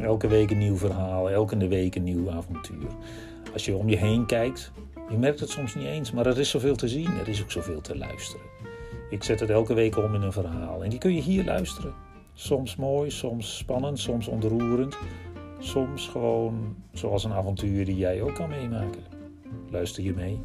Elke week een nieuw verhaal, elke week een nieuw avontuur. Als je om je heen kijkt, je merkt het soms niet eens, maar er is zoveel te zien, er is ook zoveel te luisteren. Ik zet het elke week om in een verhaal en die kun je hier luisteren. Soms mooi, soms spannend, soms ontroerend, soms gewoon zoals een avontuur die jij ook kan meemaken. Luister je mee?